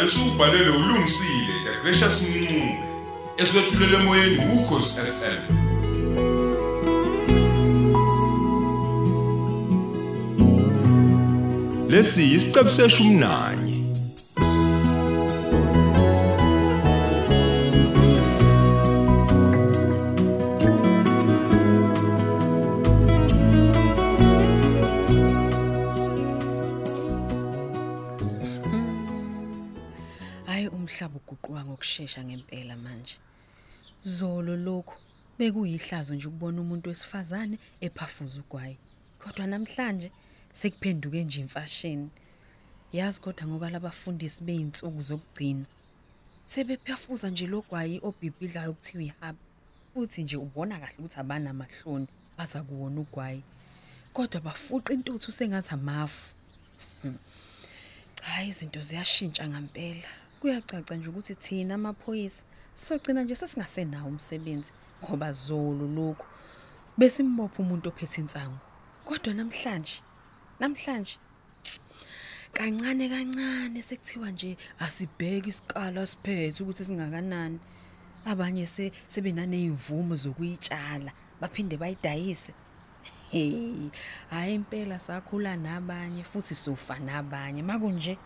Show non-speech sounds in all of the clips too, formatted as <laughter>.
njalo esubhalelwe ulungisile the gracious mncube eswetshulele emoyeni ukhosi FM lesi isiqebu seshumi umhlaba uguquka ngokusheshsha ngempela manje. Zolo lokhu bekuyihlazo nje ukubona umuntu wesifazane ephafuza ugwayi. Kodwa namhlanje sekuphenduke nje imfashini. Yazi kodwa ngoba labafundisi beinsuku zokugcina sebephafuza nje logwayi obhibhidlayo ukuthiwa ihab. Futhi nje ubona kahle ukuthi abana mahloni baza kuwona ugwayi. Kodwa bafuqa intuthu sengathi amafu. Hayi izinto ziyashintsha ngempela. Kuyacaca nje ukuthi thina amaphoyisa sogcina nje sesingasenawo umsebenzi ngoba zolo lokho besimbopha umuntu ophethe insangu. Kodwa namhlanje namhlanje kancane kancane sekuthiwa nje asibheke isikala siphethe ukuthi singakanani. Abanye se sebenane imvumo zokuyitshala baphinde bayidayise. Hey, hayi impela sakhula nabanye futhi sofa nabanye makunje.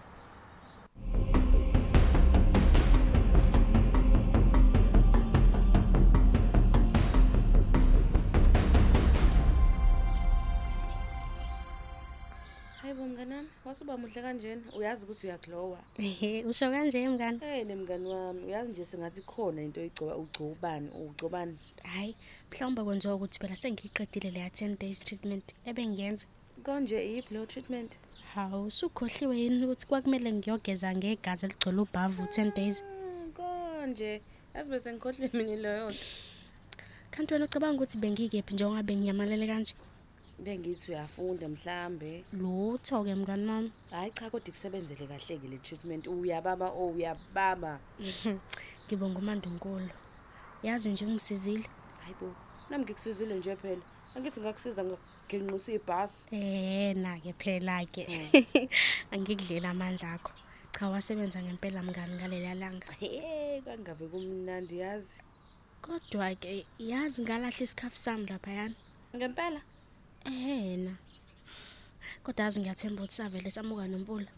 Mnganami, wasuba muhle kanjena, uyazi ukuthi uyaglowa. Ehe, usho kanje mngani? Hey nemngani wami, uyazi nje sengathi khona into oyigcoba ugcobani, ugcobani. Hayi, mhlawumbe kwenziwa ukuthi phela sengiyiqedile le 10 days treatment ebengiyenza. Konje iyiphi lo treatment? Hawu, usukhohliwe yini ukuthi kwakumele ngiyogeza ngegazi eligcwele ubhavu 10 days? Hmm, Konje, yazi bese ngikhohle mina leyo nto. Kanti wena ucabanga ukuthi bengikephi njengoba bengiyamalele kanje? Bengithi uyafunda mhlambe. Lutho ke mngani wami. Hayi cha kodwa ikusebenzele kahle ke le treatment. Uyababa oh uyababa. <laughs> Ngibonga uMandunkulu. Yazi nje ungisizile. Hayibo, nami ngikusizile nje phela. Angithi ngakusiza ngegenqisa ibhasi. Eh na ke phela ke. <laughs> Angikudlela amandla akho. Cha wasebenza ngempela mngani ngaleli langa. Eh kangave kumnandi yazi. Kodwa ke yazi ngalahla isikhafu sami lapha yana. Ngempela Ehena. Kodwa yazi ngiyathemba ukuthi savele samuka nomvula.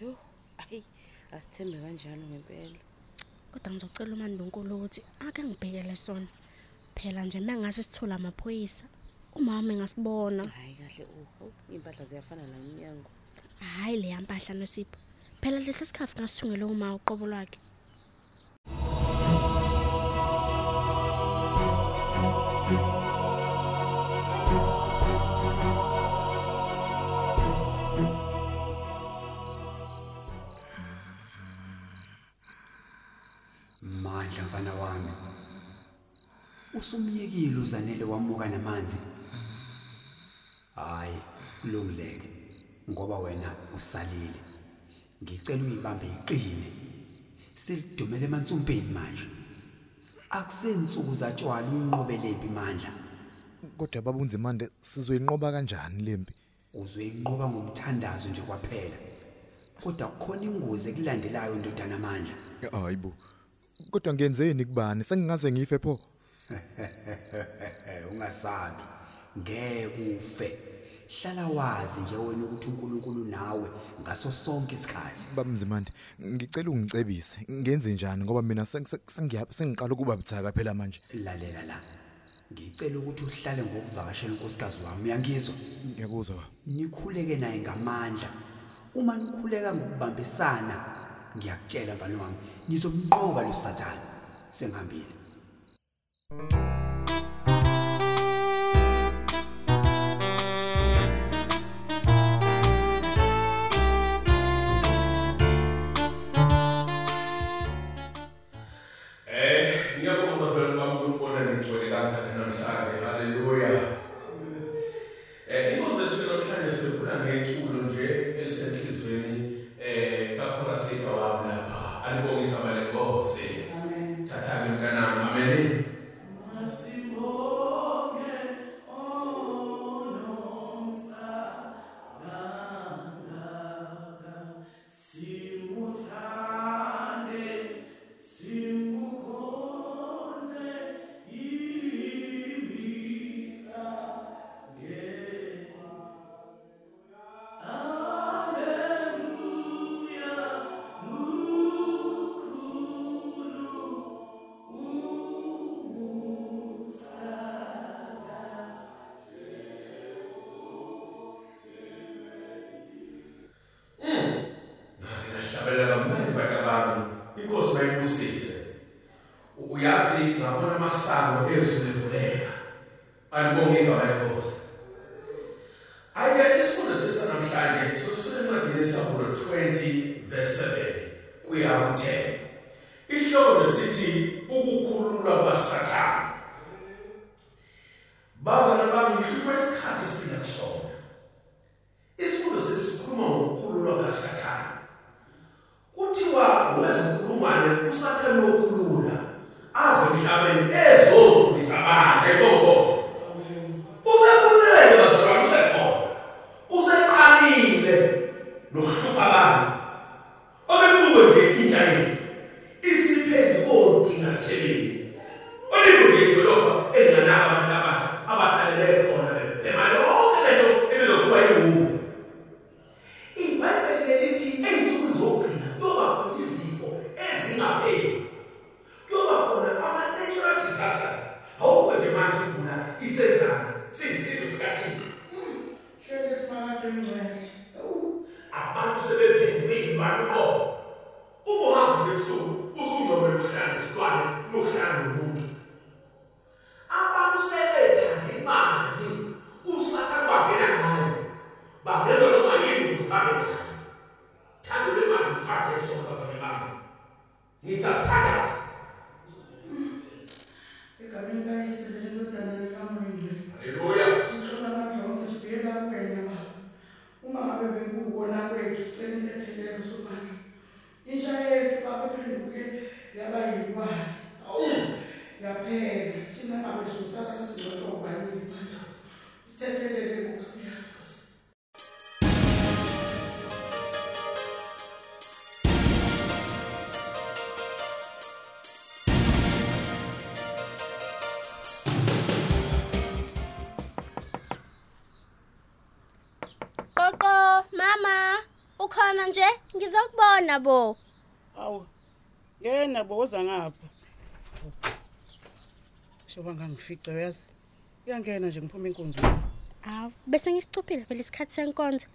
Yo, ayi asithembe kanjalo ngempela. Kodwa ngizocela uMandunkulu ukuthi ake ngibhekele sona. Phela nje mangase sithola amaphoyisa. Umama engasibona. Hayi kahle oh, impahla ziyafana la emnyango. Hayi le yampahla noSipho. Phela lesi sikhafu ngasithungele uma uqobo lwakhe. Mfana wami. Usumyekile uzanele wamuka namanzi. Hayi, kulungileke ngoba wena usalile. Ngicela uyibambe iqine. Silidumele emantsumpeni manje. Akusensuku zatshwala uyinqobelephi mandla. kodwa babunze manje sizoyinqoba kanjani lempi Uzoyinqoba ngomthandazo nje kwaphela. Kodwa kukhona ingozi ekulandelayo ndodana amandla. hayibo kodwa ngenzeni kubani sengingaze ngife pho Eh <laughs> ungasabi. Ngeke ufe. Hlala wazi nje wena ukuthi uNkulunkulu nawe ngaso sonke isikhathi. babunzimande ngicela ungicebise ngenze njani ngoba mina sengi- sengiya- sengiqala ukuba buthaka phela manje Lalela la. Ngicela ukuthi uhlale ngokuvakashela unkosikazi wami uyangizwa. ngiyakuzwa Nikhuleke naye ngamandla. Uma nikhuleka ngokubambisana, ngiyakutshela mfana wami, nizomnqoba lo sathana. Sengihambile. Eh, wami uyazi ngabona amasango ezulu evuleka. Alibonge igama lenkosi ake isifundo sesanamhlanje sosifuna encwadini yesabulo 20 verse 7 kuya ku-10 ihloko lesithi ukukhululwa kwasathane bazana bami ngihlushwa isikhathi esiphila kusona abantu uqobo uma uhamba nje ebusuku usungcobela ukuhlala isilwane lokuhlala nomuntu abantu sebethanda imali usathane bangena ngayo bangenza noma yini ukuze babe nayo thando lwemali luqade esonto zamelana ngithi asithandaze baba iphenduke yaba yilwane. Awu yaphela. Thina sosala sesingcwele ubanile sithethelele Qoqo, mama, ukhona nje? Ngizokubona bo. Awu. Ngena boza ngapha. Shoba ngangifice uyazi. Uyangena nje ngiphuma inkonzo. Hawu, bese ngisicuphile phela isikhathi senkonzo.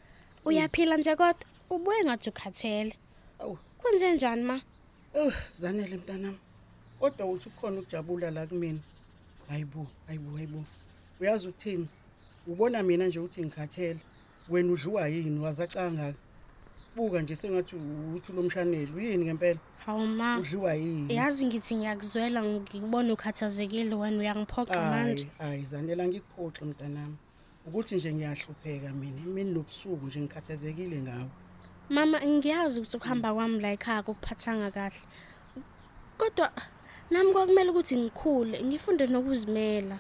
Uyaphila nje kodwa ubuye ngathi ukhathele. Awu, Kwenze njani ma? eh zanele mntanami. Kodwa uthi ukhona ukujabula la kumina. Hayibo, hayibo, hayibo. Uyazi ukuthini? Ubona mina nje uthi ngikhathele. Wena udliwa yini wazacanga? Buka nje sengathi uthi lomshaneli. Uyini ngempela? Hawu ma. Udliwa yini? Yazi ngithi ngiyakuzwela ngikubona ukhathazekile wena uyangiphoxa manje. Hayi, hayi zanele ngikuphoxe mntanami. Ukuthi nje ngiyahlupheka mina. Mina nobusuku nje ngikhathazekile ngawe. Mama ngiyazi ukuthi ukuhamba kwami la ekhaya kuphathanga kahle. Kodwa nami kwakumele ukuthi ngikhule, ngifunde nokuzimela.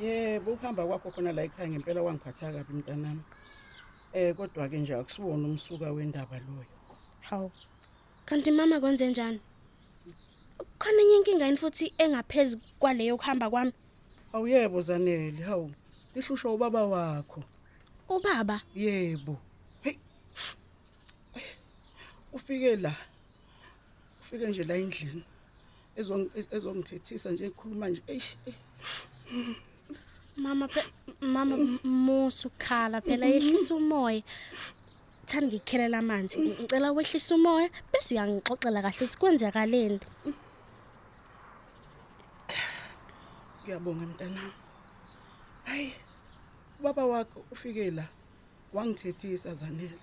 Yebo, ukuhamba kwakho khona la ekhaya ngempela wangiphatha kabi mntanami. Eh kodwa ke nje akusiwona umsuka wendaba loyo. Hawu. Kanti mama kwenze njani? Khona enye inkinga yini futhi engaphezulu kwaleyo kuhamba kwami? Awuyebo Zanele, hawu. Ihlushwa ubaba wakho. Ubaba, Yebo. Hey. Ufike la. Ufike nje la endlini. Ezong ezongithethisa nje ekhuluma nje. Eish. Eh. mama phe mama musu khala phela yehlisa umoya. Thani ngikhelela amanzi. Ngicela wehlisa umoya bese uyangixoxela kahle ukuthi kwenzakaleni. Ngiyabonga mntanami. Hayi. Ubaba wakho ufike la. Wangithethisa Zanele.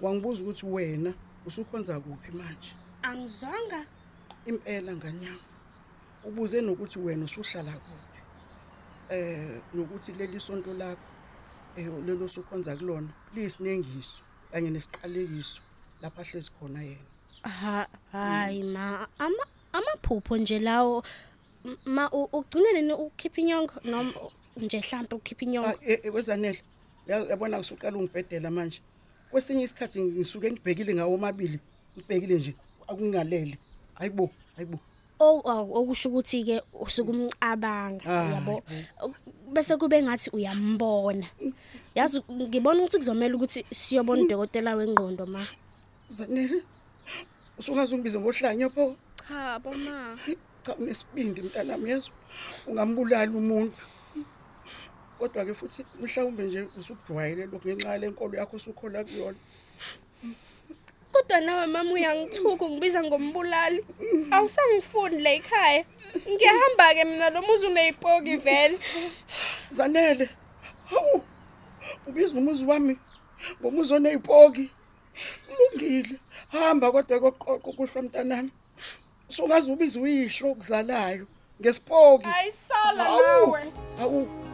Wangibuza ukuthi wena usukhonza kuphi manje? Angizonga. Impela nganyama. Ubuze nokuthi wena usuhlala kuphi. Eh nokuthi leli sonto lakho eh lelo sukhonza kulona liyisinengiso kanye nesiqalekiso lapha hlezi khona yena. Ha hayi ma ama amaphupho nje lawo M- ma u- ugcine nini ukhipha inyongo noma nje mhlawumbe ukhipha inyongo Ah eh, eh, wezanele. Ya- Yabona usuqala ungibhedela manje. Kwesinye isikhathi ngisuke ngibhekile ngawo omabili, ngibhekile nje akungalele. Hayibo, hayibo. Oh awu, okusho ukuthi ke usuke umcabanga Ah, yabo bese kube ngathi uyambona yazi ngibona ukuthi kuzomela ukuthi siyobona udokotela wengqondo ma Zanele. Usungaze ungibize ngohlanya pho. cha boma Cha unesibindi mntanami yazi. Ungambulala umuntu. Kodwa ke futhi mhlawumbe nje usukujwayele lokho ngenxa yalenkolo yakho usukhola kuyona. Kodwa nawe mama uyangithuka ungibiza ngombulali. Awusangifundi la ekhaya. Ngiyahamba ke mina lo muzi uneyipoki vele. Zanele. Hawu. Ubiza umuzi wami ngomuzi oneyipoki. Kulungile. Hamba kodwa koqoqo kuhlwa mntanami. Songaze ubiza uyihlo okuzalayo ngesipoki. Ayisala Hawu. nawe. Hawu.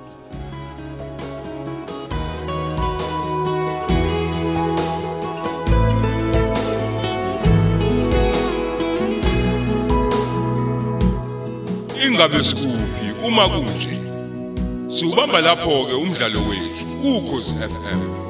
Ingabe sikuphi uma kunje. Siubamba lapho ke umdlalo wethu ukhozi FM